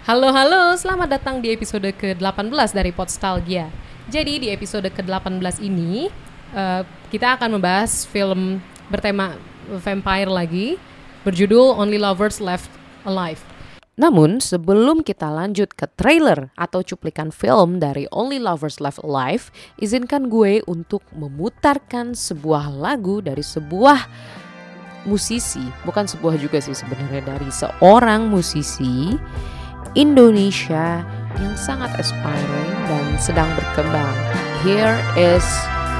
Halo halo, selamat datang di episode ke-18 dari Podstalgia. Jadi di episode ke-18 ini uh, kita akan membahas film bertema vampire lagi berjudul Only Lovers Left Alive. Namun sebelum kita lanjut ke trailer atau cuplikan film dari Only Lovers Left Alive, izinkan gue untuk memutarkan sebuah lagu dari sebuah musisi, bukan sebuah juga sih sebenarnya dari seorang musisi Indonesia yang sangat aspiring dan sedang berkembang. Here is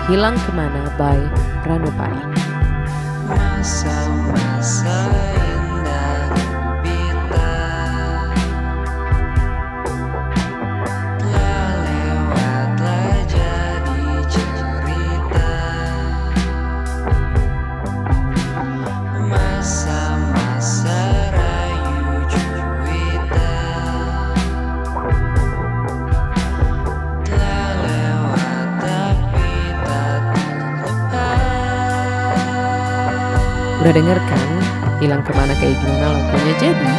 Hilang Ke mana by Ranupani. Masa-masa Udah denger kan hilang ke mana kayak gimana lagunya jadi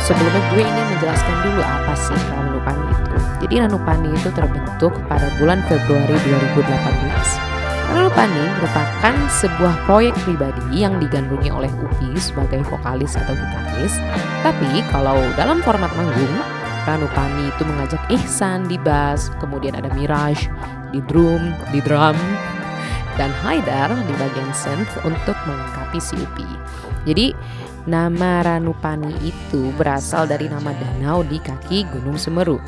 sebelumnya gue ingin menjelaskan dulu apa sih Ranupani itu. Jadi Ranupani itu terbentuk pada bulan Februari 2018. Ranupani merupakan sebuah proyek pribadi yang digandrungi oleh Upi sebagai vokalis atau gitaris. Tapi kalau dalam format manggung, Ranupani itu mengajak Ihsan di bass, kemudian ada Mirage di drum, di drum, dan Haidar di bagian synth untuk melengkapi Upi. Jadi nama Ranupani itu berasal dari nama danau di kaki Gunung Semeru.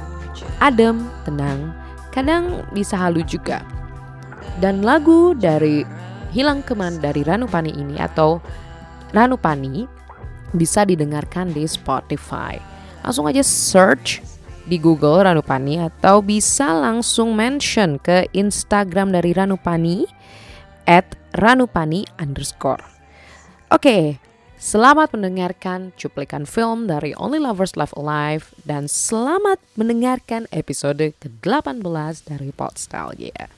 Adem, tenang, kadang bisa halu juga. Dan lagu dari Hilang Keman dari Ranupani ini atau Ranupani bisa didengarkan di Spotify. Langsung aja search di Google Ranupani atau bisa langsung mention ke Instagram dari Ranupani at ranupani underscore. Oke, selamat mendengarkan cuplikan film dari Only Lovers Left Alive dan selamat mendengarkan episode ke-18 dari Podstalgia.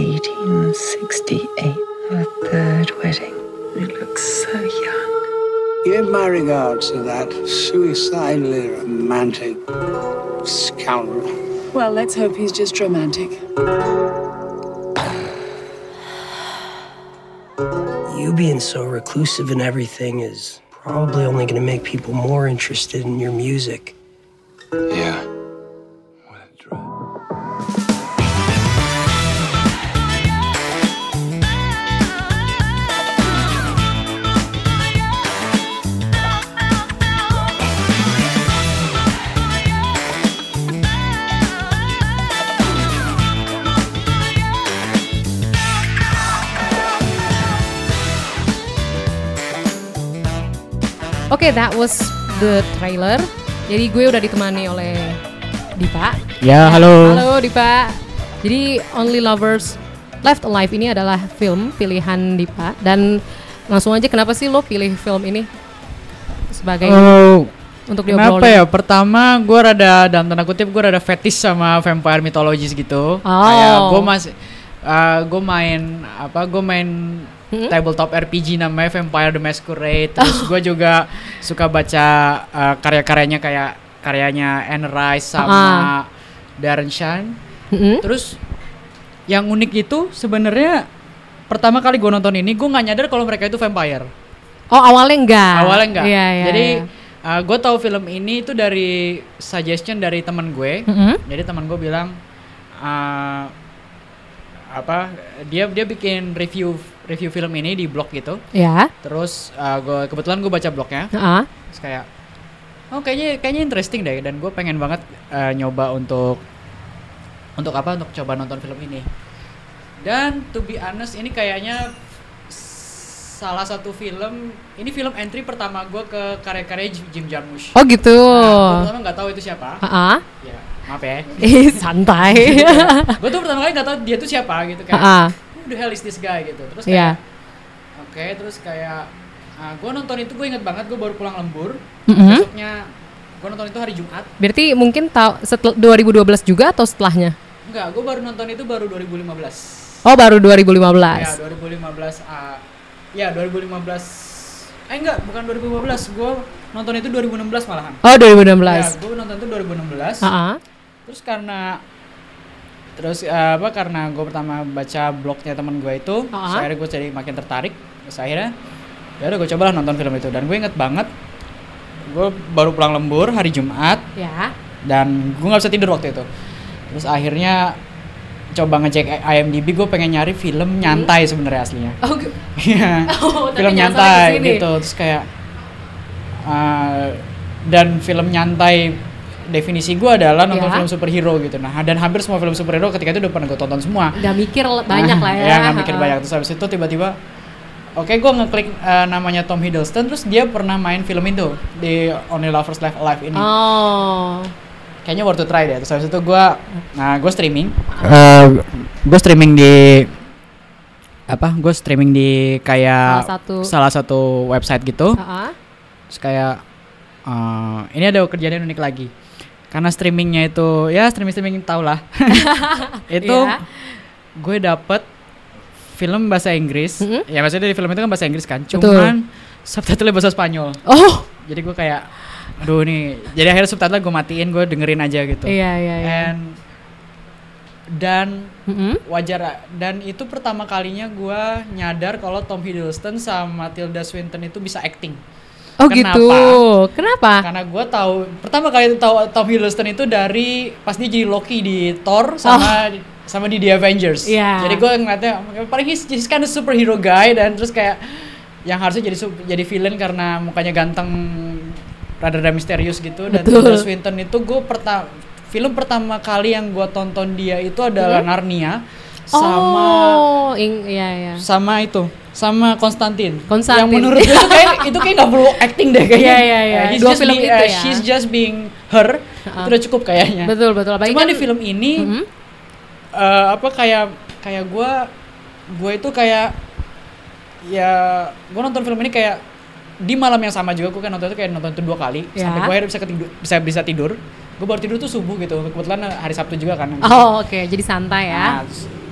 Eighteen sixty-eight, our third wedding. We look so young. Give my regards to that suicidally romantic scoundrel. Well, let's hope he's just romantic. You being so reclusive and everything is probably only going to make people more interested in your music. Yeah. Oke, okay, that was the trailer. Jadi gue udah ditemani oleh Dipa. Ya, halo. Halo Dipa. Jadi Only Lovers Left Alive ini adalah film pilihan Dipa dan langsung aja kenapa sih lo pilih film ini sebagai oh, untuk diobrolin? Kenapa ya? Pertama gue rada dalam tanda kutip gue rada fetish sama vampire mythologies gitu. Oh. Kayak gue masih uh, gue main apa? Gue main hmm? tabletop RPG namanya Vampire the Masquerade. Terus oh. gue juga suka baca uh, karya-karyanya kayak karyanya Anne Rice sama uh. Darren Shan. Hmm? Terus yang unik itu sebenarnya pertama kali gue nonton ini gue nggak nyadar kalau mereka itu vampire. Oh awalnya enggak. Awalnya enggak. Yeah, yeah, Jadi yeah. Uh, gue tahu film ini itu dari suggestion dari teman gue. Mm -hmm. Jadi teman gue bilang uh, apa dia dia bikin review review film ini di blog gitu. Ya. Terus uh, gua kebetulan gue baca blognya. Uh -huh. Terus kayak oh kayaknya kayaknya interesting deh dan gue pengen banget uh, nyoba untuk untuk apa untuk coba nonton film ini. Dan to be honest ini kayaknya salah satu film ini film entry pertama gue ke karya-karya Jim Jarmusch. Oh gitu. Nah, gue pertama nggak tahu itu siapa. Uh -huh. Ya maaf ya. Eh santai. gue tuh pertama kali nggak tahu dia tuh siapa gitu kan. Uh -huh the hell is this guy gitu terus iya. kayak yeah. oke okay, terus kayak uh, ah, gue nonton itu gue inget banget gue baru pulang lembur mm -hmm. besoknya gue nonton itu hari Jumat berarti mungkin tahu setelah 2012 juga atau setelahnya enggak gue baru nonton itu baru 2015 oh baru 2015 ya 2015 uh, Ya 2015. Eh enggak, bukan 2015. Gue nonton itu 2016 malahan. Oh, 2016. Ya, gue nonton itu 2016. Ah, Terus karena terus eh, apa karena gue pertama baca blognya teman gue itu, Ah. terus akhirnya gue jadi makin tertarik. Terus akhirnya ya udah gue cobalah nonton film itu dan gue inget banget gue baru pulang lembur hari Jumat ya. dan gue nggak bisa tidur waktu itu. Terus akhirnya coba ngecek IMDb gue pengen nyari film nyantai sebenarnya aslinya. Oh, Iya. Oh, film nyantai gitu terus kayak uh, dan film nyantai definisi gue adalah nonton Ya. film superhero gitu nah dan hampir semua film superhero ketika itu udah pernah gue tonton semua Udah mikir banyak lah ya. ya nggak mikir banyak terus habis itu tiba-tiba Oke, gue ngeklik uh, namanya Tom Hiddleston, terus dia pernah main film itu di Only Lovers Left Alive ini. Oh. Kayaknya worth to try deh. Terus habis itu gue, nah gue streaming, Uh, gue streaming di apa? Gue streaming di kayak Salah satu. salah satu website gitu. Ah, ah. Terus kayak eh, ini ada kejadian unik lagi. Karena streamingnya itu ya streaming streaming tau lah. itu Iya. gue dapet film bahasa Inggris. Mhm. Ya maksudnya di film itu kan bahasa Inggris kan. Betul. Cuman subtitle bahasa Spanyol. Oh. Jadi gue kayak aduh nih. Jadi akhirnya subtitle gue matiin, gue dengerin aja gitu. Iya, iya, iya. And dan Mm-mm. wajar dan itu pertama kalinya gue nyadar kalau Tom Hiddleston sama Tilda Swinton itu bisa acting. Oh Kenapa? gitu. Kenapa? Karena gue tahu pertama kali tahu Tom Hiddleston itu dari pas dia jadi Loki di Thor sama sama di The Avengers. Oh. Iya. Jadi gue ngeliatnya paling he's, he's kind of superhero guy dan terus kayak yang harusnya jadi jadi villain karena mukanya ganteng rada-rada misterius gitu dan Betul. Tilda Swinton itu gue pertama film pertama kali yang gue tonton dia itu adalah Narnia sama Oh, ing, iya, iya. sama itu sama Konstantin. Konstantin. Yang menurut gue itu kayak itu kayak nggak perlu acting deh kayaknya. Iya, iya, iya. Eh, he's Dua just film be- itu eh, ya. She's just being her. Itu udah cukup kayaknya. Betul, betul. Apalagi Cuma kan- di film ini Mhm. eh, apa kayak kayak gue gue itu kayak ya gue nonton film ini kayak di malam yang sama juga gue kan nonton itu kayak nonton itu dua kali Ya. sampai gue akhirnya bisa ketidur bisa bisa tidur gue baru tidur tuh subuh gitu kebetulan hari Sabtu juga kan Oh, oke. Jadi santai ya. Nah,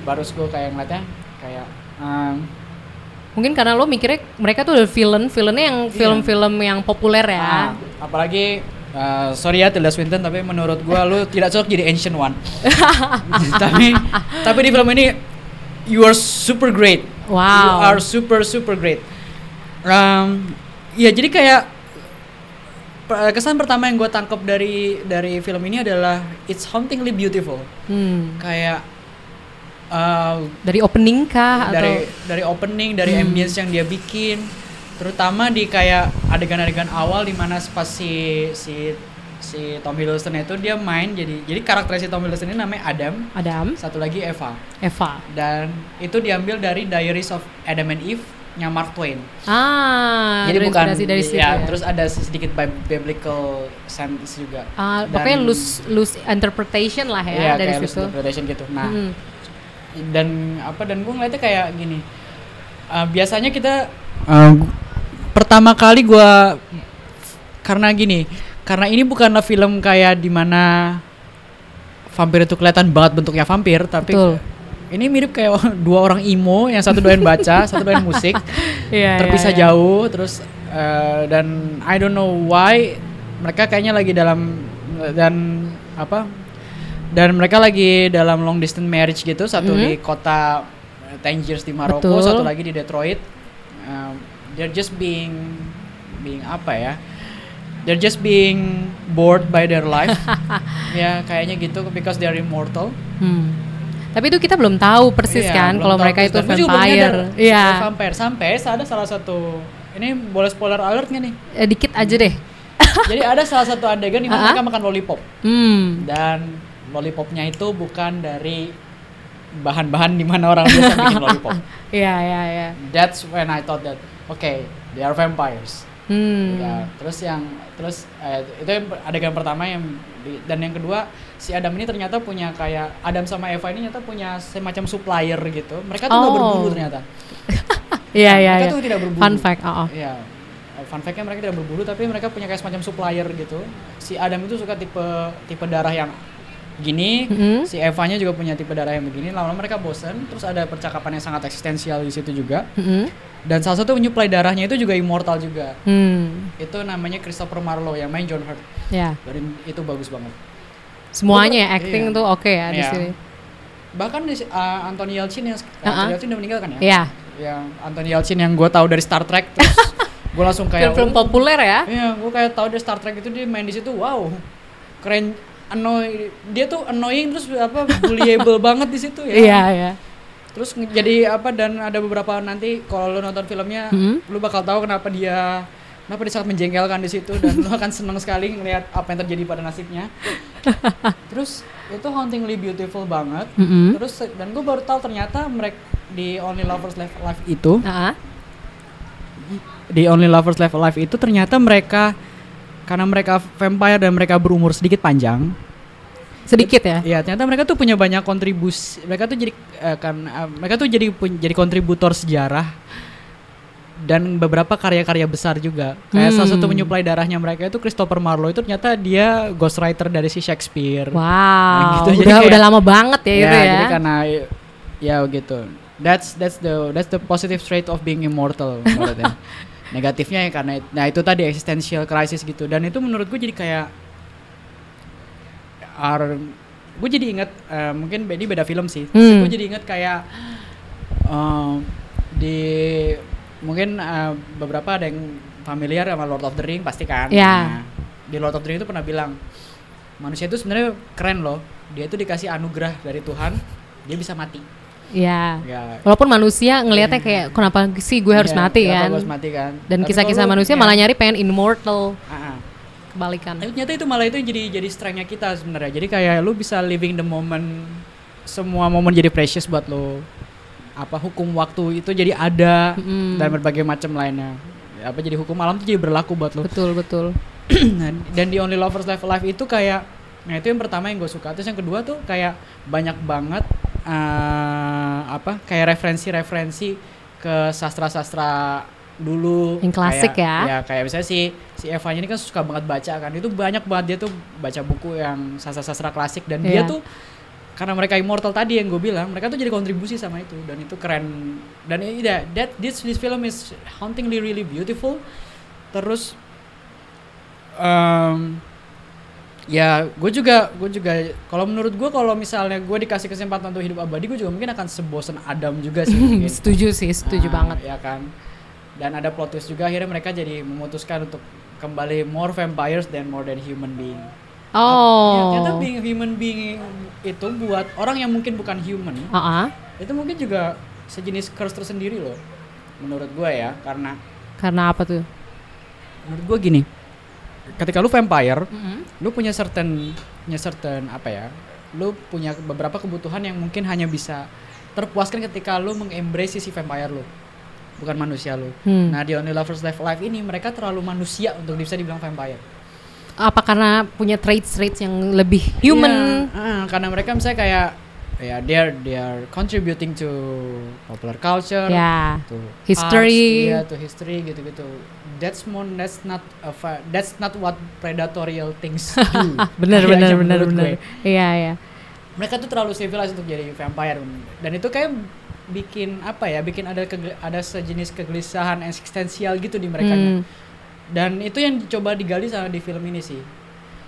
baru gue kayak ngeliatnya kayak em, Mungkin karena lo mikirnya mereka tuh udah villain, villainnya yang film-film yang populer ya. Ah, apalagi uh, sorry ya Tilda Swinton tapi menurut gua lu tidak cocok jadi ancient one. tapi tapi di film ini you are super great. Wow. You are super super great. Um, ya jadi kayak kesan pertama yang gue tangkap dari dari film ini adalah it's hauntingly beautiful. Hmm. Kayak uh, Dari opening kah dari atau dari opening dari ambience yang dia bikin terutama di kayak adegan-adegan awal di mana pas si si si Tom Hiddleston itu dia main jadi jadi karakter si Tom Hiddleston ini namanya Adam Adam, satu lagi Eva Eva. dan itu diambil dari Diaries of Adam and Eve nya Mark Twain Ah, jadi bukan dari situ ya, ya. terus ada sedikit bi- biblical sense juga Ah, Dan- pokoknya loose loose interpretation lah ya Iya, dari situ. interpretation gitu nah Hmm. Dan apa dan gue ngeliatnya kayak gini uh, biasanya kita uh, pertama kali gue karena gini karena ini bukanlah film kayak di mana vampir itu kelihatan banget bentuknya vampir tapi Betul. ini mirip kayak dua orang emo yang satu doain baca satu doain musik Iya, terpisah iya, iya. jauh terus uh, dan I don't know why mereka kayaknya lagi dalam dan apa dan mereka lagi dalam long distance marriage gitu satu Mhm. di kota uh, Tangiers di Maroko Betul. satu lagi di Detroit Um, they're just being being apa ya they're just being bored by their life ya kayaknya gitu because they're immortal Hmm. Tapi itu kita belum tahu persis Iya, kan kalau mereka itu vampire. Iya. sebagai vampire sampai ada salah satu ini boleh spoiler alert nggak nih Eh, dikit aja deh. Jadi ada salah satu adegan di mana mereka makan lollipop Hmm. dan lollipopnya itu bukan dari bahan-bahan di mana orang biasa bikin lollipop. Iya, iya, iya. That's when I thought that okay, they are vampires. Hmm. Ya, terus yang terus eh, itu yang per- adegan pertama yang di- dan yang kedua si Adam ini ternyata punya kayak Adam sama Eva ini ternyata punya semacam supplier gitu. Mereka tuh nggak Oh. berburu ternyata. Iya, iya, mereka iya. tuh tidak berburu. Fun fact, oh, oh. Iya. Fun fact-nya mereka tidak berburu tapi mereka punya kayak semacam supplier gitu. Si Adam itu suka tipe tipe darah yang gini, Mm-mm. si Eva-nya juga punya tipe darah yang begini. Lama-lama mereka bosen, terus ada percakapan yang sangat eksistensial di situ juga. Mm-mm. Dan salah satu penyuplai darahnya itu juga immortal juga. Hmm. Itu namanya Christopher Marlowe yang main John Hurt. Ya. Dan itu bagus banget. Semuanya ya, Iya. acting tuh oke ya di Iya. sini. Bahkan di uh, Anthony Yelchin yang Uh-uh. Anthony Yelchin udah meninggal kan ya? Iya. Yang Anthony Yelchin yang gue tahu dari Star Trek terus gue langsung kayak Film-film "Oh, populer ya. Iya, gue kayak tahu dari Star Trek itu dia main di situ, wow, keren, annoy, dia tuh annoying terus apa bullyable banget di situ ya. Iya, iya. Terus jadi apa dan ada beberapa nanti kalau lu nonton filmnya, Hmm. lu bakal tahu kenapa dia kenapa dia sangat menjengkelkan di situ dan lu akan senang sekali ngelihat apa yang terjadi pada nasibnya. Terus itu hauntingly beautiful banget. Mm-mm. Terus dan gue baru tahu ternyata mereka di Only Lovers Left Alive itu Ah, di Only Lovers Left Alive itu ternyata mereka karena mereka vampire dan mereka berumur sedikit panjang. sedikit ya. Iya, ternyata mereka tuh punya banyak kontribusi. Mereka tuh jadi eh, kan eh, mereka tuh jadi pun- jadi kontributor sejarah dan beberapa karya-karya besar juga. Kayak salah satu Hmm. penyuplai darahnya mereka itu Christopher Marlowe itu ternyata dia ghostwriter dari si Shakespeare. Wow, gitu, jadi udah kayak- udah lama banget ya, itu ya. jadi karena ya gitu. That's that's the that's the positive trait of being immortal. Negatifnya ya karena nah itu tadi existential crisis gitu dan itu menurut gue jadi kayak gue jadi ingat eh, mungkin ini beda film sih. Hmm. Gue jadi ingat kayak eh, di mungkin eh, beberapa ada yang familiar sama Lord of the Ring pasti kan. Ya. Nah, di Lord of the Ring itu pernah bilang manusia itu sebenarnya keren loh. Dia itu dikasih anugerah dari Tuhan, dia bisa mati. Iya. Ya. Walaupun manusia ngelihatnya kayak kenapa sih gue harus Iya, mati kan? harus mati kan. Dan kisah-kisah manusia ya, malah nyari pengen immortal. ah. Kebalikan. Tapi ternyata itu malah itu jadi jadi strength-nya kita sebenarnya. Jadi kayak lu bisa living the moment semua momen jadi precious buat lo. Apa hukum waktu itu jadi ada Mm-mm. dan berbagai macam lainnya. Apa jadi hukum alam itu jadi berlaku buat lo. Betul, betul. Dan di Only Lovers Left Alive itu kayak nah itu yang pertama yang gue suka terus yang kedua tuh kayak banyak banget apa kayak referensi-referensi ke sastra-sastra dulu. Yang klasik Kayak- ya. ya kayak misalnya si si Eva ini kan suka banget baca kan. Itu banyak banget dia tuh baca buku yang sastra-sastra klasik. Dan dia Iya. tuh karena mereka immortal tadi yang gue bilang mereka tuh jadi kontribusi sama itu. Dan itu keren. Dan ini ya that this this film is hauntingly really beautiful. Terus em, ya gue juga gue juga kalau menurut gue kalau misalnya gue dikasih kesempatan untuk hidup abadi gue juga mungkin akan sebosan Adam juga sih mungkin. setuju sih, setuju Nah, banget. ya kan dan ada plot twist juga akhirnya mereka jadi memutuskan untuk kembali more vampires than more than human being Ya, Oh. ternyata being human being itu buat orang yang mungkin bukan human Ah, ah. itu mungkin juga sejenis curse tersendiri loh menurut gue ya karena Karena apa tuh? menurut gue gini ketika lu vampire lu punya certain punya certain apa ya lu punya beberapa kebutuhan yang mungkin hanya bisa terpuaskan ketika lu mengembrace si vampire lu bukan manusia lu Hmm. nah di Only Lovers Left Alive ini mereka terlalu manusia untuk bisa dibilang vampire Apa karena punya traits-traits yang lebih human? Iya, ah, karena mereka misalnya kayak ya they're they're contributing to popular culture Ya. to History. arts, iya, to history gitu-gitu that's more that's not a that's not what predatorial things do Bener, Kayaknya bener, bener, menurut bener. gue. Iya, iya. mereka tuh terlalu civilized untuk jadi vampire dan itu kayak bikin apa ya bikin ada ada sejenis kegelisahan eksistensial gitu di mereka Hmm. dan itu yang dicoba digali sama di film ini sih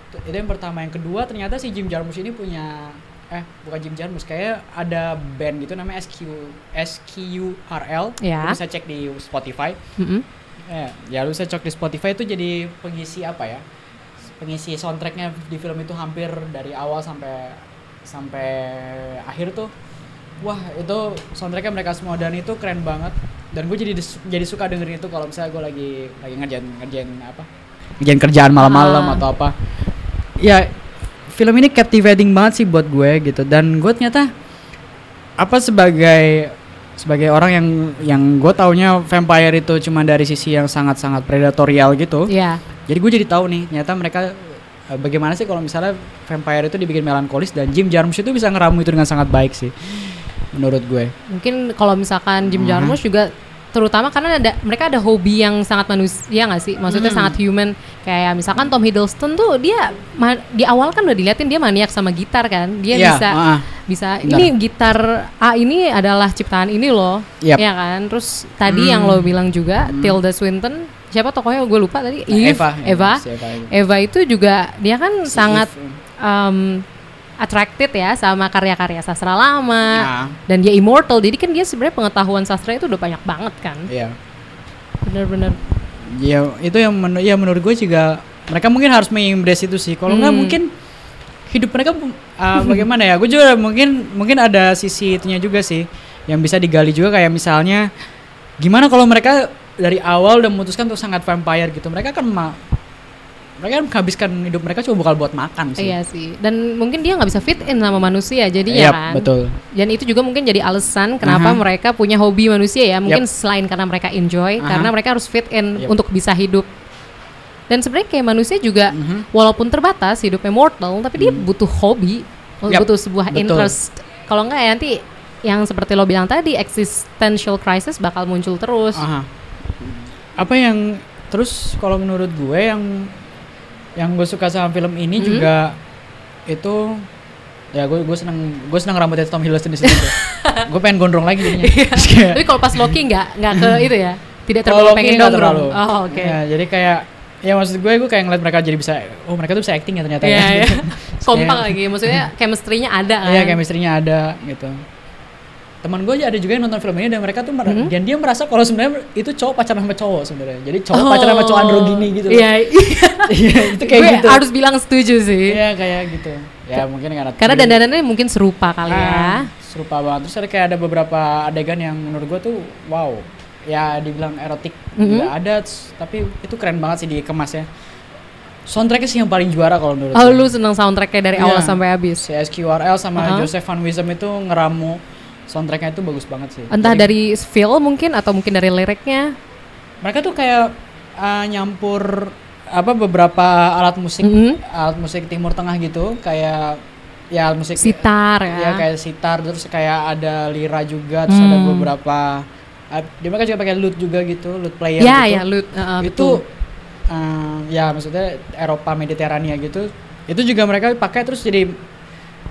Itu- itu yang pertama yang kedua ternyata si Jim Jarmusch ini punya eh bukan Jim Jarmusch kayak ada band gitu namanya SQ SQRL Ya. Lu bisa cek di Spotify Mm-mm. Eh, ya lu bisa cek di Spotify itu jadi pengisi apa ya? Pengisi soundtracknya di film itu hampir dari awal sampai sampai akhir tuh. Wah itu soundtracknya mereka semua dan itu keren banget. Dan gue jadi jadi suka dengerin itu kalau misalnya gue lagi lagi ngerjain ngerjain apa? Ngerjain kerjaan malam-malam Ah. atau apa. Ya film ini captivating banget sih buat gue gitu dan gue ternyata apa sebagai sebagai orang yang yang gue taunya vampire itu cuma dari sisi yang sangat-sangat predatorial gitu. Iya. Jadi gue jadi tahu nih, ternyata mereka eh, bagaimana sih kalau misalnya vampire itu dibikin melankolis dan Jim Jarmusch itu bisa ngeramu itu dengan sangat baik sih. Menurut gue. Mungkin kalau misalkan Jim Mhm. Jarmusch juga terutama karena ada mereka ada hobi yang sangat manusia nggak sih maksudnya Hmm. sangat human kayak misalkan Tom Hiddleston tuh dia di awal kan udah diliatin dia maniak sama gitar kan dia Iya, bisa ah. bisa Benar. ini gitar A ini adalah ciptaan ini loh Yap. ya kan terus tadi Hmm. yang lo bilang juga Tilda Swinton siapa tokohnya gue lupa tadi Eve, Eva, Eva Eva itu. Eva itu juga dia kan Si sangat Eve. um, attracted ya sama karya-karya sastra lama Nah. dan dia immortal jadi kan dia sebenarnya pengetahuan sastra itu udah banyak banget kan Iya. bener-bener Ya itu yang men ya menurut gue juga mereka mungkin harus mengembrace itu sih. Kalau nggak Hmm. mungkin hidup mereka uh, bagaimana ya? Gue juga mungkin mungkin ada sisi itunya juga sih yang bisa digali juga kayak misalnya gimana kalau mereka dari awal udah memutuskan untuk sangat vampire gitu. Mereka kan mereka kan menghabiskan hidup mereka cuma bakal buat makan sih. iya sih dan mungkin dia nggak bisa fit in sama manusia jadi ya kan betul. dan itu juga mungkin jadi alasan kenapa Aha. mereka punya hobi manusia ya mungkin Yap. selain karena mereka enjoy Aha. karena mereka harus fit in Yap. untuk bisa hidup dan sebenarnya kayak manusia juga Mhm. walaupun terbatas hidupnya mortal tapi dia butuh hobi Yap, butuh sebuah betul. interest kalau enggak ya nanti yang seperti lo bilang tadi existential crisis bakal muncul terus Aha. Apa yang terus kalau menurut gue yang yang gue suka sama film ini Mhm. juga itu ya gue gue seneng gue seneng rambutnya Tom Hiddleston di situ. gue pengen gondrong lagi jadinya. Kayak- tapi kalau pas Loki nggak nggak ke itu ya tidak terlalu Loki pengen gondrong terlalu. oh oke Ya, jadi kayak ya maksud gue gue kayak ngeliat mereka jadi bisa oh mereka tuh bisa acting ya ternyata Iya, ya. iya. Terus kompak lagi maksudnya chemistry-nya ada kan Iya chemistry-nya ada gitu. Teman gue aja ada juga yang nonton film ini dan mereka tuh Mhm. dan dia merasa kalau sebenarnya itu cowok pacaran sama cowok sebenarnya. Jadi cowok Oh. pacaran sama cowok androgini gitu. Iya, iya. Iya, itu kayak gue gitu. harus bilang setuju sih. Iya kayak gitu. Ya mungkin karena Karena dandanannya mungkin serupa kali ya. Ah, serupa banget. Terus ada kayak ada beberapa adegan yang menurut gue tuh wow. Ya dibilang erotik Mhm. juga ada, tapi itu keren banget sih dikemas ya. Soundtracknya sih yang paling juara kalau menurut Oh, gue. lu seneng soundtracknya dari Iya. awal sampai habis. Si SQRL sama Aha. Joseph Van Wisem itu ngeramu soundtracknya itu bagus banget sih. Entah Jadi dari feel mungkin atau mungkin dari liriknya. mereka tuh kayak uh, nyampur apa beberapa alat musik Mhm. alat musik Timur Tengah gitu kayak ya alat musik Sitar ya. ya kayak sitar terus kayak ada lira juga terus ada Hmm. beberapa uh, dia mereka juga pakai lute juga gitu lute player ya, gitu ya, lut. uh, itu betul. uh, ya maksudnya Eropa Mediterania gitu itu juga mereka pakai terus jadi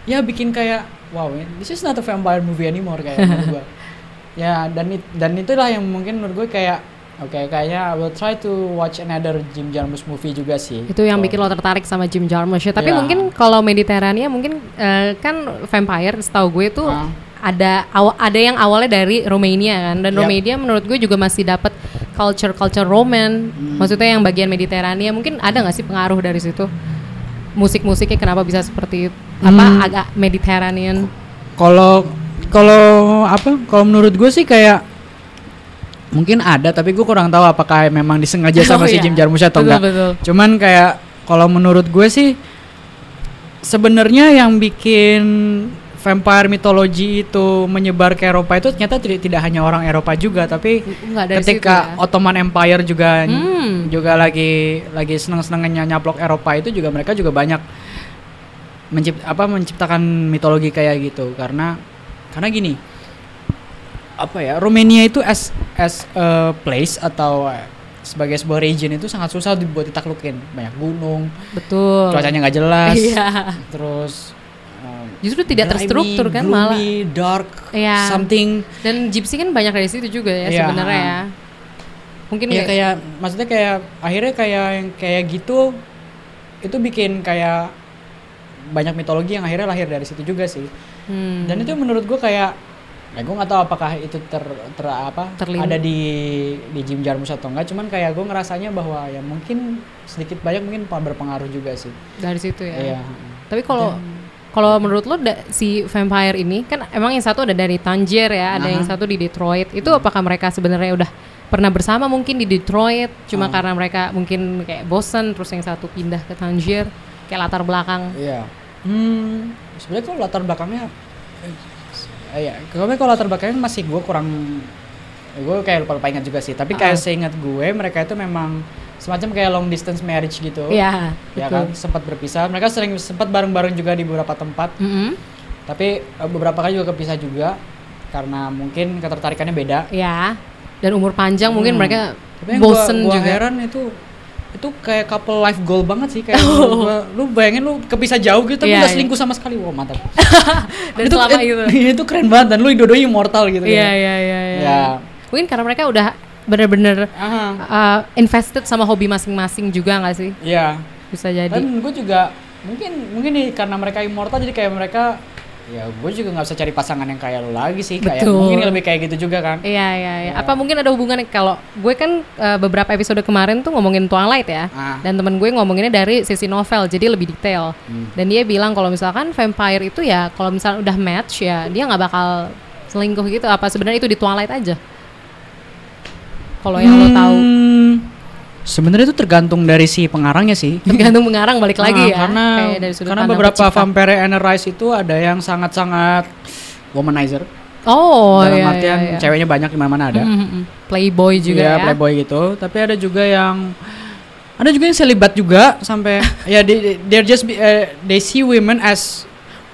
ya bikin kayak wow this is not a vampire movie anymore kayak menurut gua ya dan it- dan itulah yang mungkin menurut gue kayak oke kayaknya I will try to watch another Jim Jarmusch movie juga sih Itu yang Kalau- bikin lo tertarik sama Jim Jarmusch ya. Tapi Iya. mungkin kalau Mediterania mungkin eh, kan vampire setahu gue tuh Ah. ada awa- ada yang awalnya dari Romania kan dan Yap. Romania menurut gue juga masih dapat culture culture Roman. Hmm. Maksudnya yang bagian Mediterania mungkin ada nggak sih pengaruh dari situ? Musik-musiknya kenapa bisa seperti itu? Apa Hmm. agak Mediterranean? Kalau kalau apa? Kalau menurut gue sih kayak mungkin ada, tapi gue kurang tahu apakah memang disengaja sama Oh, si iya. Jim Jarmusch atau Betul, enggak. betul. Cuman kayak kalau menurut gue sih sebenarnya yang bikin vampire mitologi itu menyebar ke Eropa itu ternyata tidak, tidak hanya orang Eropa juga, tapi ketika situ ya. Ottoman Empire juga Hmm. juga lagi lagi seneng-senengnya nyaplok Eropa itu juga mereka juga banyak mencipt, apa menciptakan mitologi kayak gitu karena karena gini apa ya Romania itu as as a place atau eh, sebagai sebuah region itu sangat susah dibuat ditaklukin banyak gunung Betul. cuacanya nggak jelas Iya. terus Justru tidak grimy, terstruktur kan malah. gloomy, dark Iya. something Dan gypsy kan banyak dari situ juga ya Iya, sebenarnya ya. Mungkin ya kayak- kayak maksudnya kayak akhirnya kayak yang kayak gitu itu bikin kayak banyak mitologi yang akhirnya lahir dari situ juga sih Hmm. dan itu menurut gue kayak ya gue nggak tahu apakah itu ter, ter apa Terlindung. ada di di Jim Jarmusch atau enggak cuman kayak gue ngerasanya bahwa ya mungkin sedikit banyak mungkin berpengaruh juga sih dari situ ya. Iya. Tapi kalau kalau menurut lo da- si vampire ini kan emang yang satu ada dari Tangier ya, ada yang Aha. satu di Detroit. Itu apakah mereka sebenarnya udah pernah bersama mungkin di Detroit cuma Ah. karena mereka mungkin kayak bosen terus yang satu pindah ke Tangier kayak latar belakang. Iya. Hmm, sebenarnya kalau latar belakangnya eh, iya, kalau kalau latar belakangnya masih gue kurang gue kayak lupa lupa ingat juga sih. Tapi kayak Ah. seingat gue mereka itu memang semacam kayak long distance marriage gitu. Iya, Ya betul. kan sempat berpisah. Mereka sering sempat bareng-bareng juga di beberapa tempat. Mm-mm. Tapi eh, beberapa kali juga kepisah juga karena mungkin ketertarikannya beda. Ya. dan umur panjang mungkin Hmm. mereka Tapi yang gua, bosen gua juga. heran itu itu kayak couple life goal banget sih kayak menurut gua, lu bayangin lu kepisah jauh gitu tapi Iya, gak iya. selingkuh sama sekali wah mantap Dan selama eh, itu. itu keren banget dan lu dua-duanya immortal gitu Iya kan. iya iya. iya. Ya. Mungkin karena mereka udah bener-bener Aha, uh, invested sama hobi masing-masing juga nggak sih? iya Bisa jadi. dan gue juga mungkin mungkin nih karena mereka immortal jadi kayak mereka ya gue juga nggak bisa cari pasangan yang kayak lu lagi sih kayak Betul. mungkin lebih kayak gitu juga kan Iya iya iya. Ya. Apa mungkin ada hubungannya kalau gue kan uh, beberapa episode kemarin tuh ngomongin Twilight ya. Ah. Dan temen gue ngomonginnya dari sisi novel jadi lebih detail. Hmm. Dan dia bilang kalau misalkan vampire itu ya kalau misalnya udah match ya dia nggak bakal selingkuh gitu. Apa sebenarnya itu di Twilight aja? Kalau yang lo tahu. Hmm, sebenarnya itu tergantung dari si pengarangnya sih Tergantung mengarang balik lagi Ah, ya. karena kayak dari sudut karena beberapa pencipta. vampire Anne Rice itu ada yang sangat-sangat womanizer Oh dalam iya, artian iya, iya. ceweknya banyak di mana-mana ada Mm, mm, mm. Playboy juga Iya, ya. playboy gitu tapi ada juga yang ada juga yang selibat juga sampai ya they, they're just be- eh, they see women as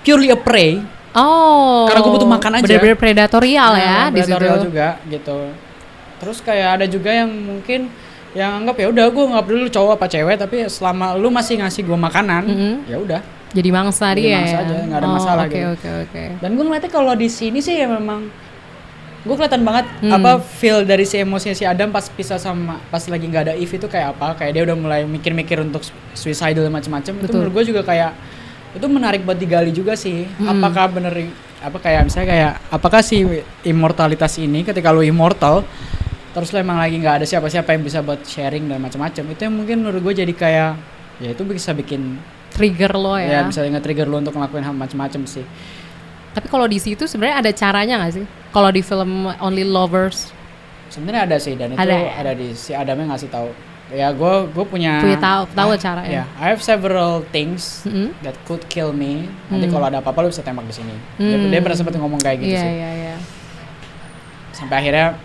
purely a prey Oh. Karena gue butuh makan aja. Bener-bener predatorial ya Nah, di situ. predatorial juga gitu terus kayak ada juga yang mungkin yang anggap ya udah gue nggak peduli lu cowok apa cewek tapi selama lu masih ngasih gue makanan Mhm. ya udah Jadi mangsa Jadi dia mangsa ya. aja, nggak ada Oh, masalah Oke gitu. oke oke. dan gue ngeliatnya kalau di sini sih ya memang gue kelihatan banget Hmm. apa feel dari si emosinya si Adam pas pisah sama pas lagi nggak ada Eve itu kayak apa kayak dia udah mulai mikir-mikir untuk suicidal dan macam-macam itu menurut gue juga kayak itu menarik buat digali juga sih Hmm. apakah bener apa kayak misalnya kayak apakah si immortalitas ini ketika lu immortal terus lu emang lagi nggak ada siapa-siapa yang bisa buat sharing dan macam-macam itu yang mungkin menurut gue jadi kayak ya itu bisa bikin Trigger lo ya, ya. bisa nge-trigger lu untuk ngelakuin hal macam-macam sih Tapi kalau di situ sebenarnya ada caranya nggak sih? Kalau di film Only Lovers Sebenarnya ada sih dan itu Ada ya? ada di si Adamnya ngasih tahu. Ya gue gue punya Punya tahu- tahu Ah, caranya. Ya, I have several things Mm-mm. that could kill me. Nanti Hmm. kalau ada apa-apa lu bisa tembak di sini. Dia, Hmm. dia pernah sempat ngomong kayak gitu Iya sih. iya iya. Sampai akhirnya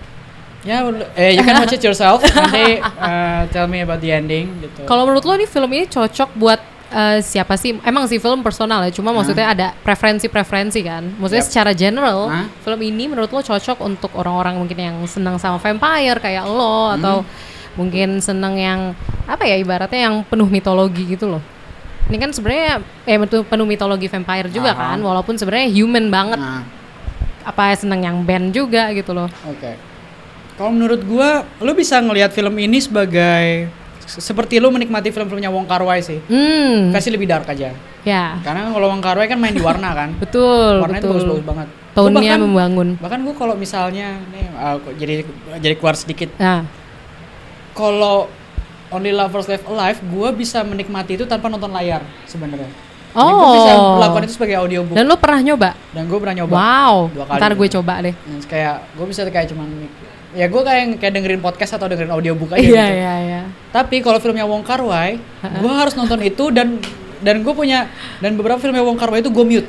ya eh you can watch it yourself. Nanti uh, tell me about the ending gitu. Kalau menurut lo nih film ini cocok buat eh, siapa sih? Emang sih film personal ya, cuma maksudnya ada preferensi-preferensi kan. Maksudnya Yep. secara general, Hah? film ini menurut lo cocok untuk orang-orang mungkin yang senang sama vampire kayak lo atau mungkin senang yang apa ya ibaratnya yang penuh mitologi gitu loh. Ini kan sebenarnya eh betul penuh mitologi vampire juga Aha. kan, walaupun sebenarnya human banget. Nah, Apa senang yang band juga gitu loh. oke. Kalau menurut gua lu bisa ngelihat film ini sebagai se- seperti lu menikmati film-filmnya Wong Kar-wai sih. Hmm, Kasih lebih dark aja. ya Karena kalau Wong Kar-wai kan main di warna kan. betul warnanya bagus-bagus banget. Gua Tone-nya bahkan- membangun. Bahkan gue kalau misalnya nih uh, jadi jadi keluar sedikit. Nah, Kalau Only Lovers Left Alive, gue bisa menikmati itu tanpa nonton layar sebenarnya. Oh. gue bisa melakukan itu sebagai audiobook. dan lo pernah nyoba? Dan gue pernah nyoba. Wow, dua kali ntar gue coba deh. Terus kayak gue bisa kayak cuman ya gue kayak kayak dengerin podcast atau dengerin audiobook aja Iya gitu. iya iya. Tapi kalau filmnya Wong Kar Wai, gue harus nonton itu dan dan gue punya dan beberapa filmnya Wong Kar Wai itu gue mute.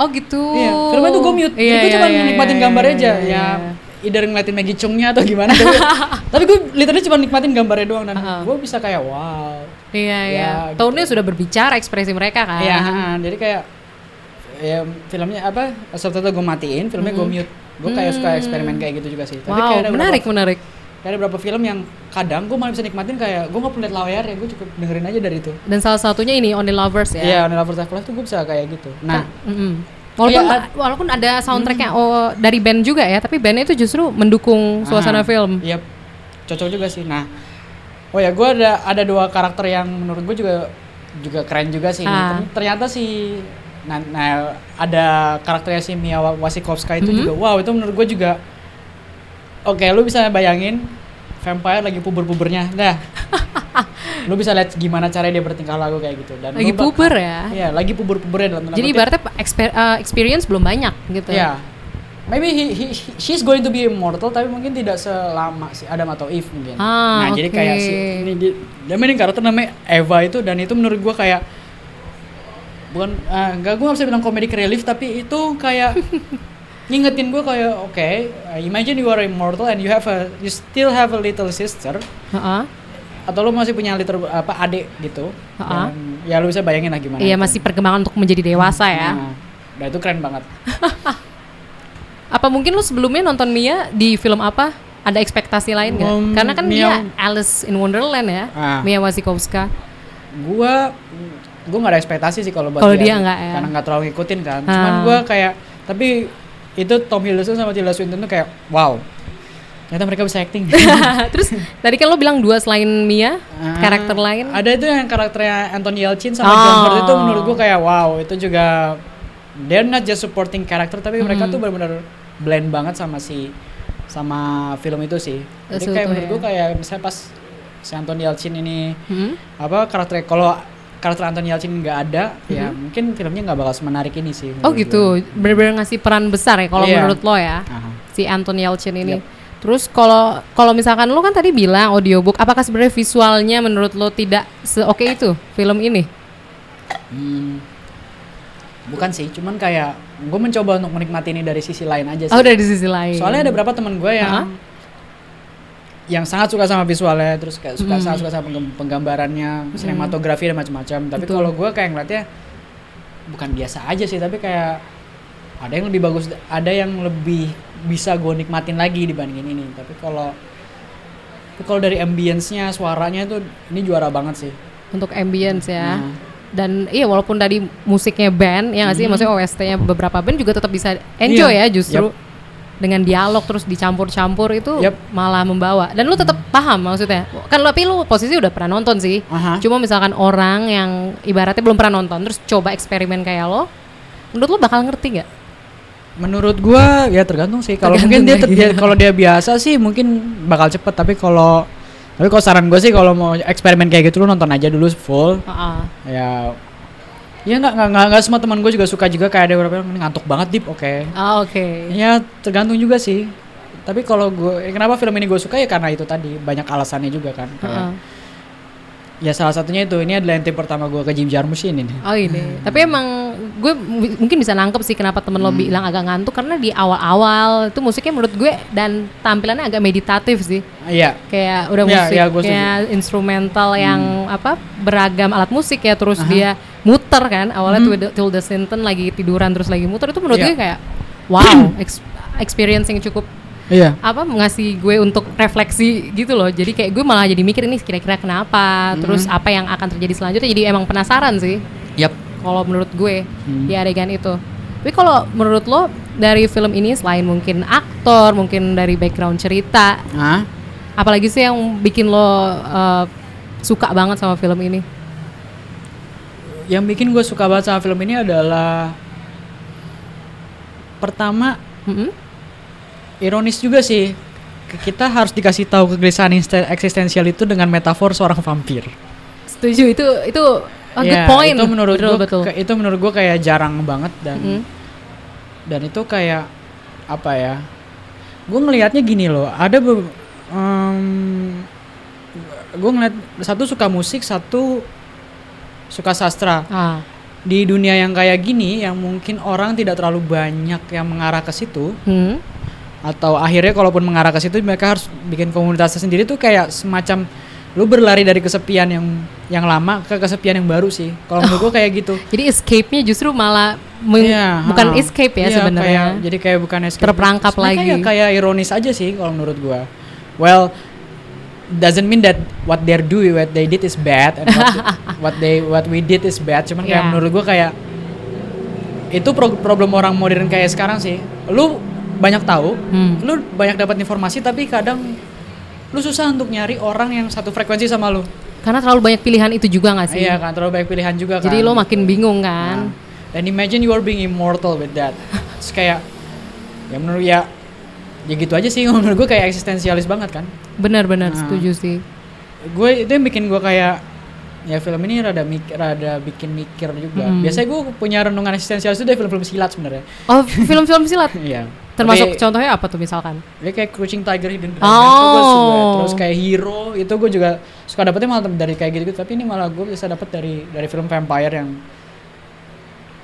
Oh gitu. Iya, filmnya tuh gue mute. Iya, gue iya, cuma iya, nikmatin iya, gambar iya, aja. iya, ya, iya. either ngeliatin Maggie Chung-nya atau gimana. tapi tapi gue literally cuma nikmatin gambarnya doang dan Heeh. gue bisa kayak wow. Iya iya. Ya, gitu. Tone-nya sudah berbicara ekspresi mereka kan. Iya, jadi kayak ya filmnya apa? Subtitle gue matiin, filmnya gue mute. Gue kayak suka eksperimen kayak gitu juga sih. Tapi Hmm. Wow, kayak ada menarik beberapa, menarik. ada beberapa film yang kadang gue malah bisa nikmatin kayak gue nggak perlu liat layar ya, gue cukup dengerin aja dari itu. Dan salah satunya ini Only Lovers ya. Iya, Only Lovers Left Alive tuh gue bisa kayak gitu. Nah, Mm-mm. Walaupun Iya, walaupun ada soundtracknya oh, dari band juga ya, tapi bandnya itu justru mendukung suasana Ah, film. Iya, cocok juga sih. Nah, oh ya, gue ada ada dua karakter yang menurut gue juga juga keren juga sih. Ah. Terny- Ternyata si nah, nah, ada karakternya si Mia Wa- Wasikowska itu Mhm. juga, wow itu menurut gue juga. Oke, lu bisa bayangin vampire lagi puber-pubernya, dah. lu bisa lihat gimana cara dia bertingkah laku kayak gitu. Dan Lagi puber ya. Iya, lagi puber-pubernya dalam tanda Jadi ibaratnya exper- uh, experience belum banyak gitu. Ya. Maybe he, he, he- she's going to be immortal tapi mungkin tidak selama si Adam atau Eve mungkin. Ah, nah, jadi kayak si ini dia, dia mainin karakter namanya Eva itu dan itu menurut gua kayak bukan ah, enggak gua nggak bisa bilang comedic relief tapi itu kayak ngingetin gua kayak oke uh, imagine you are immortal and you have a you still have a little sister Heeh. atau lu masih punya little apa adik gitu. Ha-ha. Dan ya lu bisa bayangin lah gimana. Iya itu. masih perkembangan untuk menjadi dewasa ya. Nah, nah itu keren banget. Apa mungkin lu sebelumnya nonton Mia di film apa? ada ekspektasi lain nggak? Um, Karena kan Mia- dia Alice in Wonderland ya, Ah. Mia Wasikowska. gua gua nggak ada ekspektasi sih kalau buat Kalau dia nggak ya? karena nggak terlalu ngikutin kan Ah. cuman gua kayak tapi itu Tom Hiddleston sama Tilda Swinton tuh kayak wow ternyata mereka bisa acting Terus tadi kan lo bilang dua selain Mia, Ah, karakter lain. ada itu yang karakternya Anthony Yelchin sama Oh. John Hurt itu menurut gua kayak wow itu juga they're not just supporting character tapi mereka Hmm. tuh benar-benar blend banget sama si sama film itu sih jadi kayak menurut ya. gua kayak misalnya pas si Anthony Yelchin ini Hmm? apa karakter kalau karakter Anthony Yelchin nggak ada ya mungkin filmnya nggak bakal semenarik ini sih Mm-hmm. Oh gitu, bener-bener ngasih peran besar ya kalau Iya. menurut lo ya. Aha. si Anton Yelchin ini. Yep. Terus kalau kalau misalkan lo kan tadi bilang audiobook, apakah sebenarnya visualnya menurut lo tidak seoke itu film ini? Hmm, bukan sih cuman kayak gue mencoba untuk menikmati ini dari sisi lain aja sih Oh dari sisi lain. soalnya ada beberapa teman gue yang Ha-ha. Yang sangat suka sama visualnya terus kayak suka Hmm. sangat suka sama penggam- penggambarannya sinematografi dan macam-macam tapi kalau gue kayak ngeliatnya bukan biasa aja sih tapi kayak ada yang lebih bagus ada yang lebih bisa gue nikmatin lagi dibandingin ini tapi kalau kalau dari ambience-nya suaranya itu ini juara banget sih untuk ambience ya. Nah. Dan iya walaupun tadi musiknya band ya nggak sih, Mhm. maksudnya OST-nya beberapa band juga tetap bisa enjoy Iya. ya justru. Dengan dialog terus dicampur-campur itu Yep. malah membawa. Dan lu tetap paham maksudnya. Kan tapi lu posisi udah pernah nonton sih. Aha. Cuma misalkan orang yang ibaratnya belum pernah nonton terus coba eksperimen kayak lo, menurut lo bakal ngerti nggak? Menurut gua ya tergantung sih. Kalau mungkin dia, dia- kalau dia biasa sih mungkin bakal cepet. Tapi kalau tapi kalau saran gue sih kalau mau eksperimen kayak gitu lu nonton aja dulu full. Heeh. Ya ya nggak nggak nggak semua teman gue juga suka juga kayak ada beberapa yang "Ini ngantuk banget dip oke. Ah, oke. Ya tergantung juga sih. Tapi kalau gue eh, kenapa film ini gue suka ya karena itu tadi banyak alasannya juga kan. Kayak, Heeh. Ya salah satunya itu ini adalah yang pertama gue ke Jim Jarmusch ini. nih. Oh ini. Tapi emang gue mungkin bisa nangkep sih kenapa temen lo bilang agak ngantuk karena di awal-awal itu musiknya menurut gue dan tampilannya agak meditatif sih. Iya. Kayak udah Iya, iya, gue musiknya instrumental yang apa beragam alat musik ya terus dia muter kan awalnya tuh Tilda Swinton lagi tiduran terus lagi muter itu menurut Iya. gue kayak wow ex- experience yang cukup Iya. apa ngasih gue untuk refleksi gitu loh jadi kayak gue malah jadi mikir ini kira-kira kenapa terus apa yang akan terjadi selanjutnya jadi emang penasaran sih Yap. kalau menurut gue Hmm. di adegan itu tapi kalau menurut lo dari film ini selain mungkin aktor mungkin dari background cerita Hah? apalagi sih yang bikin lo uh, suka banget sama film ini yang bikin gue suka banget sama film ini adalah pertama Mm-mm. ironis juga sih kita harus dikasih tahu kegelisahan eksistensial itu dengan metafor seorang vampir. setuju itu itu a good Ya, point Itu menurut betul, gue betul. itu menurut gue kayak jarang banget dan Mm-mm. dan itu kayak apa ya? Gue ngelihatnya gini loh, ada be- em, gue ngeliat satu suka musik, satu suka sastra. ah Di dunia yang kayak gini, yang mungkin orang tidak terlalu banyak yang mengarah ke situ, hmm. atau akhirnya kalaupun mengarah ke situ mereka harus bikin komunitasnya sendiri tuh kayak semacam lu berlari dari kesepian yang yang lama ke kesepian yang baru sih. Kalau menurut gua kayak gitu. jadi escape-nya justru malah Iya, bukan ha. escape ya Iya, sebenarnya kayak- jadi kayak bukan escape. Terperangkap lagi. Kayak, kayak ironis aja sih kalau menurut gua. Well, doesn't mean that what they're doing, what they did is bad, and what, what they what we did is bad. Cuman kayak Iya. menurut gua kayak itu pro- problem orang modern kayak sekarang sih. Lu banyak tahu, Hmm. lu banyak dapat informasi, tapi kadang lu susah untuk nyari orang yang satu frekuensi sama lu. karena terlalu banyak pilihan itu juga nggak sih Iya kan, terlalu banyak pilihan juga kan. jadi lo makin bingung kan Nah, dan imagine you are being immortal with that. Terus kayak ya menurut ya ya gitu aja sih menurut gue kayak eksistensialis banget kan. benar-benar Nah. setuju sih Gue itu yang bikin gue kayak ya film ini rada mikir rada bikin mikir juga. Mm. Biasanya gue punya renungan eksistensialis itu dari film-film silat sebenarnya. oh film-film silat Iya. termasuk Tapi- contohnya apa tuh misalkan Ya kayak Crouching Tiger Hidden Dragon itu gue suka. Oh. Terus kayak Hero itu gue juga suka dapetnya malah dari kayak gitu, Tapi ini malah gue bisa dapet dari dari film vampire yang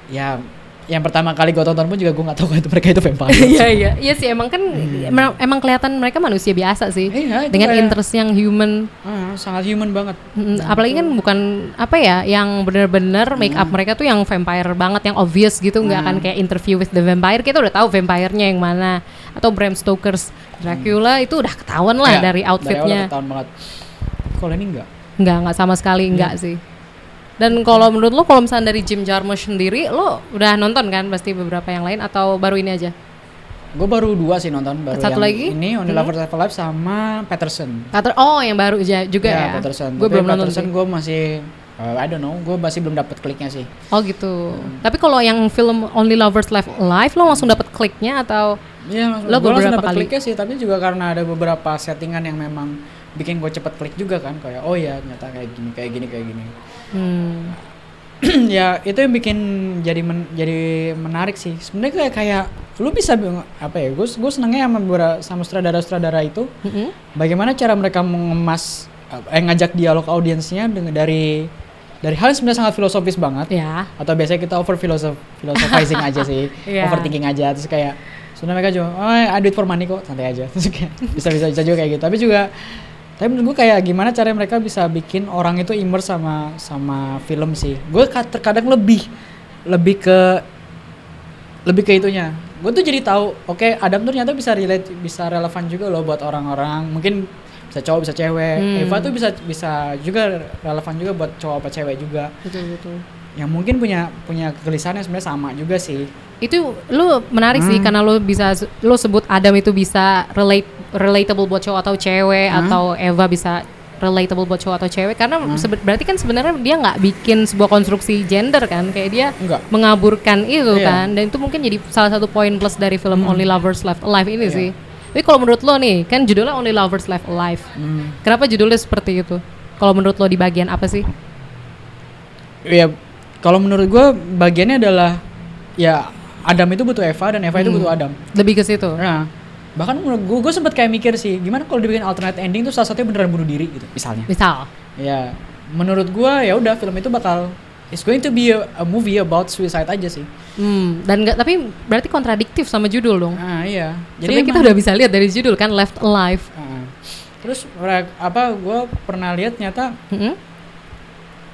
ya yang pertama kali gue tonton pun juga gue nggak tahu kalau itu mereka itu vampire. Iya iya. Iya sih emang kan emang, emang kelihatan mereka manusia biasa sih. Iya, dengan kayak- interest yang human. Ah, sangat human banget. Mm, apalagi kan bukan apa ya yang bener-bener make up mereka tuh yang vampire banget yang obvious gitu. Nggak akan kayak interview with the vampire. Kita udah tahu vampire-nya yang mana. Atau Bram Stoker's Dracula itu udah ketahuan lah Iya, dari awal outfitnya. ketahuan banget. Kalau ini enggak. nggak nggak sama sekali nggak sih dan kalau menurut lo kalau misalnya dari Jim Jarmusch sendiri lo udah nonton kan pasti beberapa yang lain atau baru ini aja Gue baru dua sih nonton. Baru Satu yang lagi? Ini Only Hmm. Lovers Left Alive sama Patterson. Pater oh yang baru aja juga ya, Patterson. gue belum nonton Patterson gue masih uh, I don't know, gue masih belum dapet kliknya sih. Oh gitu. Tapi kalau yang film Only Lovers Left Alive lo langsung dapet kliknya atau Iya, langsung, Lo gua langsung kali? kliknya sih, tapi juga karena ada beberapa settingan yang memang bikin gue cepet klik juga kan, kayak oh ya ternyata kayak gini, kayak gini, kayak gini. hmm, ya itu yang bikin jadi men- jadi menarik sih. Sebenarnya kayak kayak lu bisa apa ya? Gue gue senengnya sama beberapa sama sutradara-sutradara itu mm-mm. bagaimana cara mereka mengemas eh ngajak dialog audiensnya dengan dari dari hal yang sebenarnya sangat filosofis banget ya atau biasanya kita over philosoph philosophizing aja sih Iya. overthinking aja terus kayak sebenarnya mereka cuma oh I do it for money kok santai aja terus kayak bisa bisa bisa juga kayak gitu tapi juga tapi menurut gue kayak gimana cara mereka bisa bikin orang itu immerse sama sama film sih gue ka- terkadang lebih lebih ke lebih ke itunya gue tuh jadi tahu oke Adam tuh ternyata bisa relate bisa relevan juga loh buat orang-orang mungkin bisa cowok bisa cewek Hmm. Eva tuh bisa bisa juga relevan juga buat cowok apa cewek juga betul betul. yang mungkin punya punya kegelisahan yang sebenarnya sama juga sih Itu lu menarik sih Hmm. karena lu bisa lu sebut Adam itu bisa relate relatable buat cowok atau cewek Hmm. atau Eva bisa relatable buat cowok atau cewek karena Hmm. berarti kan sebenarnya dia nggak bikin sebuah konstruksi gender kan kayak dia enggak mengaburkan itu. Hmm. kan dan itu mungkin jadi salah satu poin plus dari film Only Lovers Left Alive ini Iya. sih. Tapi kalau menurut lo nih kan judulnya Only Lovers Left Alive. Hmm. Kenapa judulnya seperti itu? Kalau menurut lo di bagian apa sih? ya kalau menurut gue bagiannya adalah ya Adam itu butuh Eva dan Eva itu Hmm. butuh Adam Lebih ke situ. nah bahkan menurut gue gue sempat kayak mikir sih gimana kalau dibikin alternate ending tuh salah satunya beneran bunuh diri gitu misalnya Misal. ya menurut gue ya udah film itu bakal it's going to be a, a movie about suicide aja sih Hmm, dan nggak tapi berarti kontradiktif sama judul dong. ah iya Jadi kita emang- udah bisa lihat dari judul kan Left Alive. Ah. terus apa gue pernah lihat nyata Mm-mm.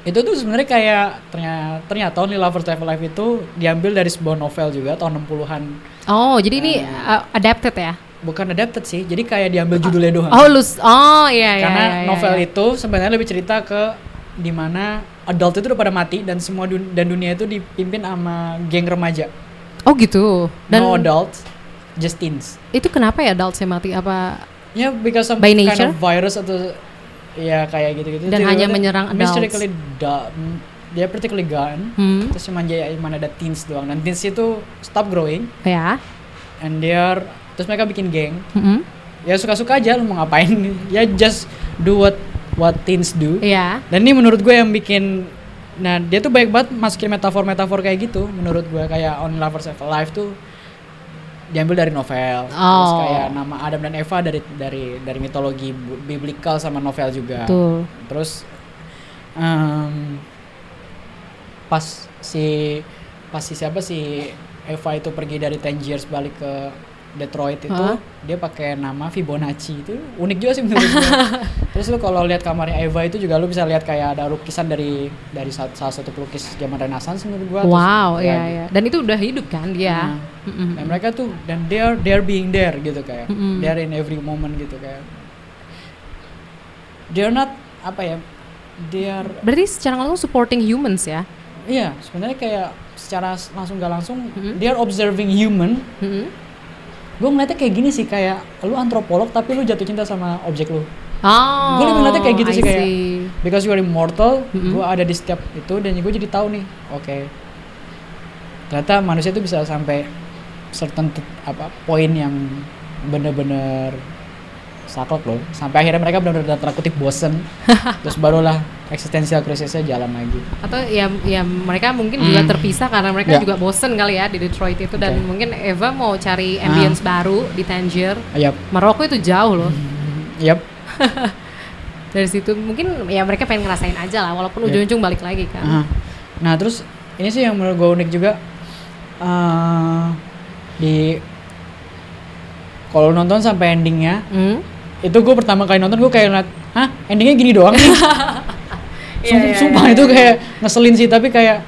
itu tuh sebenarnya kayak ternyata ternyata Only Lovers Left Alive itu diambil dari sebuah novel juga tahun 60-an Oh, jadi ini Ah. uh, adapted ya? Bukan adapted sih jadi kayak diambil judulnya doang Oh, lus. Oh, iya iya. karena iya, iya, novel iya. itu sebenarnya lebih cerita ke di mana adult itu udah pada mati dan semua dun- dan dunia itu dipimpin sama geng remaja Oh, gitu. Dan no adult just teens itu kenapa ya adult mati apa ya because some By kind of virus atau ya kayak gitu-gitu Dan hanya menyerang adults. Da- dia particularly gone hmm, terus cuma aja mana ada teens doang dan teens itu stop growing ya. and they are terus mereka bikin geng Mm-mm. ya suka-suka aja lu mau ngapain ya just do what what teens do Iya. dan ini menurut gue yang bikin nah dia tuh baik banget masukin metafor-metafor kayak gitu menurut gue kayak On Lovers Have Alive tuh diambil dari novel terus Oh. kayak nama Adam dan Eva dari dari dari mitologi biblical sama novel juga Betul. terus em, pas si pas si siapa si Eva itu pergi dari Tangiers balik ke Detroit itu Hah? dia pakai nama Fibonacci itu unik juga sih menurut gue. Terus lu kalau lihat kamarnya Eva itu juga lu bisa lihat kayak ada lukisan dari dari sa- salah satu pelukis zaman Renaissance menurut gua. Wow, ya iya gitu. iya. Dan itu udah hidup kan dia. Nah, Mm-mm. dan mereka tuh dan they are they are being there gitu kayak Mm-mm. they are in every moment gitu kayak they are not apa ya they are Berarti secara langsung supporting humans ya? iya sebenarnya kayak secara langsung gak langsung Mm-mm. they are observing human Mm-mm. Gue ngeliatnya kayak gini sih kayak lu antropolog tapi lu jatuh cinta sama objek lu Oh. Gua lebih ngeliatnya kayak gitu I sih, kayak- see. because you are immortal Mm-mm. gue ada di setiap itu dan gue jadi tahu nih oke ternyata manusia itu bisa sampai certain apa poin yang bener-bener saklek loh sampai akhirnya mereka benar-benar tanda kutip bosen terus barulah eksistensial krisisnya jalan lagi atau ya ya mereka mungkin juga Hmm. terpisah karena mereka Ya. juga bosen kali ya di Detroit itu dan Oke. mungkin Eva mau cari ambience baru di Tangier. yap Maroko itu jauh loh. yap Dari situ mungkin ya mereka pengen ngerasain aja lah walaupun Ya. ujung-ujung balik lagi kan. Aha. Nah terus ini sih yang menurut gue unik juga eh, di kalau nonton sampai endingnya Hmm? Itu gue pertama kali nonton gue kayak ngeliat hah endingnya gini doang nih Iya, Sum- iya, sumpah iya, itu iya. kayak ngeselin sih tapi kayak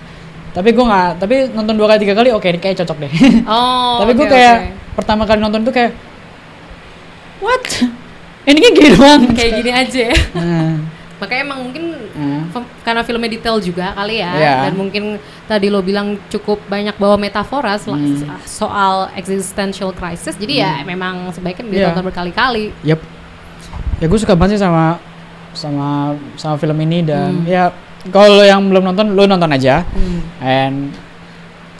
tapi gue nggak tapi nonton dua kali tiga kali oke ini kayak cocok deh Oh, tapi gue oke, kayak oke. pertama kali nonton tuh kayak what endingnya gini doang kayak gini aja ya. Nah, Makanya emang mungkin. Fem- karena filmnya detail juga kali ya Iya. dan mungkin tadi lo bilang cukup banyak bawa metafora Hmm. soal existential crisis jadi ya memang sebaiknya Iya. ditonton berkali-kali Yep. Ya gue suka banget sih sama sama sama film ini dan Hmm. ya kalau yang belum nonton lo nonton aja Hmm. and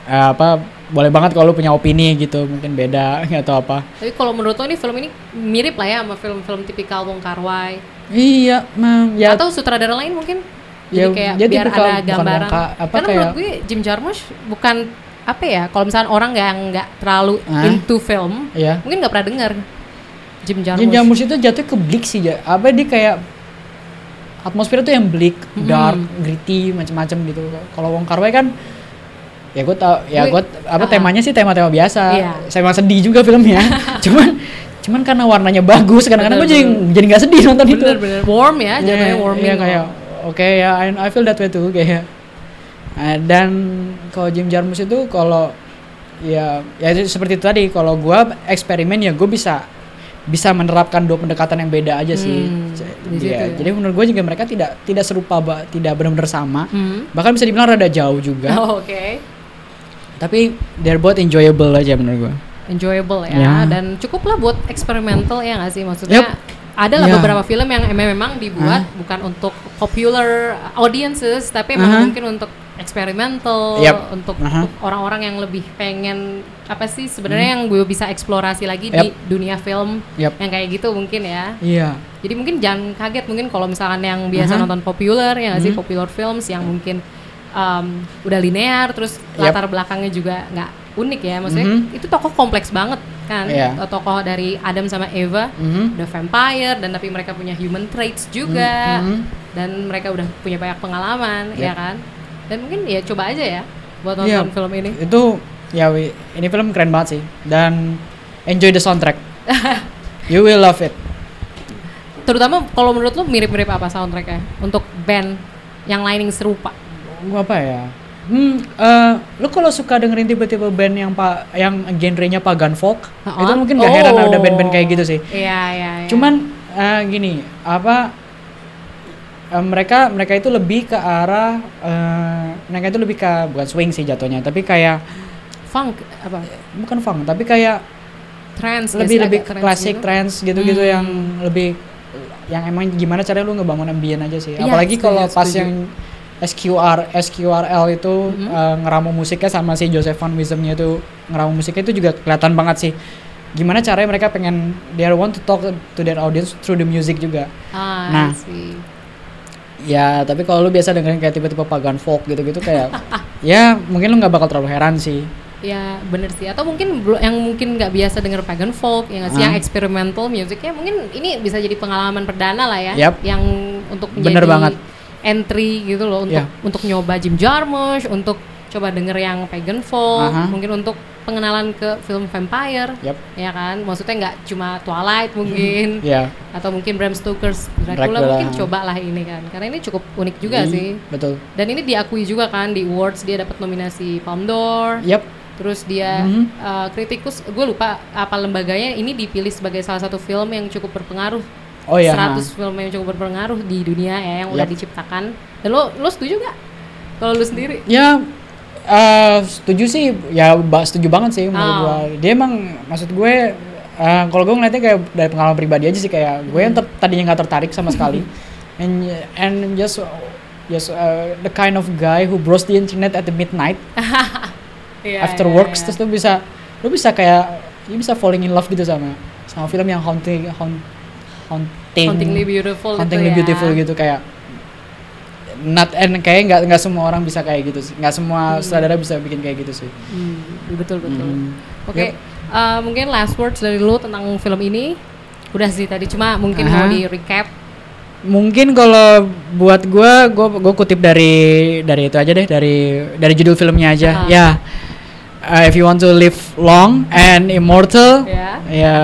eh, apa boleh banget kalau lo punya opini gitu mungkin beda atau apa. tapi kalau menurut lo ini film ini mirip lah ya sama film-film tipikal Wong Kar Wai Iya, mam ya atau sutradara lain mungkin Ya, jadi kayak dia biar tipikal ada bukan gambaran Kar- apa karena kayak- menurut gue Jim Jarmusch bukan apa ya kalau misalnya orang nggak nggak terlalu Hah? into film ya. mungkin nggak pernah dengar Jim Jarmusch Jim Jarmusch itu jatuh ke bleak sih. Apa dia kayak atmosfer tuh yang bleak, Hmm. dark, gritty, macam-macam gitu. Kalau Wong Kar Wai kan ya gue tau ya Gue- gue apa Ah. temanya sih tema-tema biasa. Iya. Saya emang sedih juga filmnya. cuman cuman karena warnanya bagus kadang-kadang gue jadi jadi nggak sedih nonton itu. bener-bener warm ya jatuhnya Iya, warming Iya kayak oke ya I, I feel that way too kayak. Eh, dan kalau Jim Jarmusch itu kalau ya ya itu seperti itu tadi kalau gua eksperimen ya gue bisa bisa menerapkan dua pendekatan yang beda aja sih. Hmm, iya, ya. Jadi menurut gue juga mereka tidak tidak serupa ba- tidak benar-benar sama. Hmm. Bahkan bisa dibilang rada jauh juga. Oh, Oke, Tapi they're both enjoyable aja menurut gue. enjoyable ya, Ya. dan cukup lah buat eksperimental ya nggak sih maksudnya. Yup. Ada lah Ya. beberapa film yang emang memang dibuat bukan untuk popular audiences, tapi emang Aha. mungkin untuk eksperimental, Yup. untuk untuk orang-orang yang lebih pengen apa sih sebenarnya yang gue bisa eksplorasi lagi di Hmm. Yup. dunia film Yup. yang kayak gitu mungkin ya. Iya. Jadi mungkin jangan kaget mungkin kalau misalkan yang biasa Aha. nonton populer ya nggak sih Mhm. popular films yang mungkin um, udah linear terus Yap. latar belakangnya juga nggak unik ya maksudnya Mhm. itu tokoh kompleks banget kan Iya. tokoh dari Adam sama Eva Mhm. udah vampire dan tapi mereka punya human traits juga Mhm. dan mereka udah punya banyak pengalaman ya Yap. kan dan mungkin ya coba aja ya buat nonton film ini Itu ya wi- ini film keren banget sih dan enjoy the soundtrack. you will love it. terutama kalau menurut lu mirip-mirip apa soundtracknya untuk band yang lain yang serupa Gua apa ya? Hmm, eh, lu kalau suka dengerin tiba-tiba band yang pak yang genrenya pagan folk, Ha-ha. itu mungkin gak heran Oh. ada band-band kayak gitu sih. Iya, iya, iya. Cuman eh, gini, apa eh, mereka mereka itu lebih ke arah eh, mereka itu lebih ke bukan swing sih jatuhnya, tapi kayak funk apa? bukan funk, tapi kayak Trance lebih lebih klasik gitu? trance gitu-gitu Hmm. yang lebih yang emang gimana caranya lu ngebangun ambien aja sih. Iya, Apalagi kalau pas setuju. yang SQR SQRL itu Mhm. eh, ngeramu musiknya sama si Joseph Van Wissemnya itu ngeramu musiknya itu juga kelihatan banget sih. Gimana caranya mereka pengen they want to talk to their audience through the music juga. Ah, Nah. Ya, tapi kalau lu biasa dengerin kayak tipe-tipe pagan folk gitu-gitu kayak ya mungkin lu nggak bakal terlalu heran sih. Ya bener sih. Atau mungkin yang mungkin nggak biasa denger pagan folk, yang nggak sih yang experimental musicnya mungkin ini bisa jadi pengalaman perdana lah ya. Yap. Yang untuk Bener menjadi banget. entry gitu loh untuk Ya. untuk nyoba Jim Jarmusch, untuk coba denger yang pagan folk, Aha. mungkin untuk pengenalan ke film vampire. Yap. Ya kan? Maksudnya nggak cuma Twilight mungkin. Ya. atau mungkin Bram Stoker's Dracula, Dracula. mungkin cobalah ini kan karena ini cukup unik juga Iya, sih Betul. dan ini diakui juga kan di awards dia dapat nominasi Palme d'Or Yap. terus dia Mhm. uh, kritikus gue lupa apa lembaganya ini dipilih sebagai salah satu film yang cukup berpengaruh Oh ya. 100 film yang cukup berpengaruh di dunia ya yang udah Yap. diciptakan dan lo lo setuju gak kalau lo sendiri Ya eh, setuju sih ya setuju banget sih menurut Oh. gua. Dia emang maksud gue eh, kalau gue ngeliatnya kayak dari pengalaman pribadi aja sih kayak gue yang ter- tadinya nggak tertarik sama sekali. and and just just uh, the kind of guy who browse the internet at the midnight Iya, after iya, works iya. terus lu bisa lu bisa kayak lu bisa falling in love gitu sama sama film yang haunting haunt, haunting Hauntingly Beautiful hauntingly itu ya. beautiful gitu kayak not and kayak nggak nggak semua orang bisa kayak gitu sih nggak semua sutradara bisa bikin kayak gitu sih Hmm, betul betul Hmm. Oke, Yep. uh, mungkin last words dari lu tentang film ini. Udah sih tadi cuma mungkin mau Aha. di recap. mungkin kalau buat gua gua gua kutip dari dari itu aja deh dari dari judul filmnya aja Ah. ya uh, if you want to live long and immortal, Ya. ya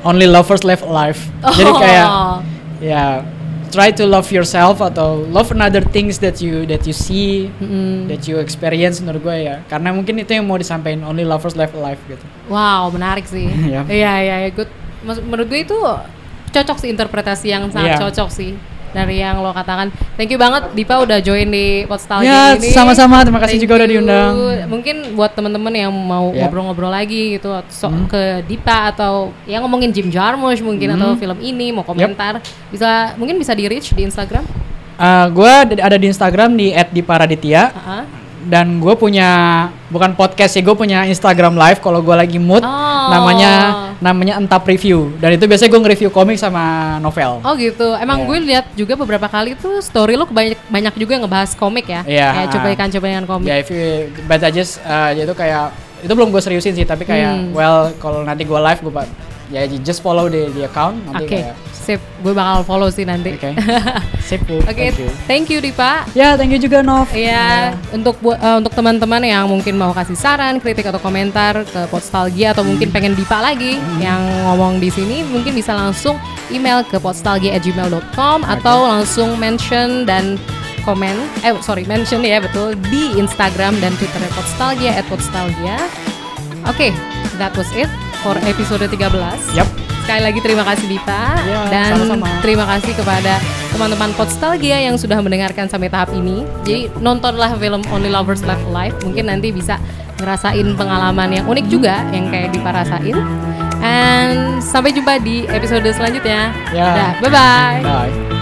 only lovers left alive. Jadi kayak Oh. ya try to love yourself atau love another things that you that you see Mm-mm. that you experience menurut gue ya karena mungkin itu yang mau disampaikan only lovers left alive gitu Wow, menarik sih. Iya. Iya, iya, iya. Good. Mas- Menurut gue itu cocok sih interpretasi yang sangat Iya. cocok sih dari yang lo katakan. Thank you banget Dipa udah join di Podstalgia Ya, ini. sama-sama. Terima kasih Thank juga udah you. diundang. Mungkin buat teman-teman yang mau Ya. ngobrol-ngobrol lagi gitu so- Hmm. ke Dipa atau yang ngomongin Jim Jarmusch mungkin Hmm. atau film ini mau komentar bisa mungkin bisa di reach di Instagram. Uh, gue ada di Instagram di @diparaditya Ah, dan gue punya bukan podcast sih gue punya Instagram live kalau gue lagi mood Oh. namanya namanya entap review dan itu biasanya gue nge-review komik sama novel Oh gitu. Emang Iya. gue lihat juga beberapa kali tuh story lo banyak banyak juga yang ngebahas komik ya. Iya, Kayak ah. cuplikan-cuplikan komik. ya if you I just uh, itu kayak itu belum gue seriusin sih tapi kayak Hmm. well kalau nanti gue live gue ya just follow di di account nanti Oke, kayak sip. Gue bakal follow sih nanti. oke sip Bu. Oke, thank you thank you Dipa. ya thank you juga Nov Iya, untuk bu- eh, untuk teman-teman yang mungkin mau kasih saran, kritik atau komentar ke Podstalgia atau mungkin pengen Dipa lagi yang ngomong di sini, mungkin bisa langsung email ke podstalgia@gmail.com atau langsung mention dan komen, eh sorry mention ya betul di Instagram dan Twitter Podstalgia @podstalgia. Oke, that was it for episode 13. Yap. Sekali lagi terima kasih Dipa Ya, dan sama-sama. terima kasih kepada teman-teman Podstalgia yang sudah mendengarkan sampai tahap ini. Jadi nontonlah film Only Lovers Left Alive. Mungkin nanti bisa ngerasain pengalaman yang unik juga yang kayak Dipa rasain. And sampai jumpa di episode selanjutnya. Ya. Dah, bye bye. bye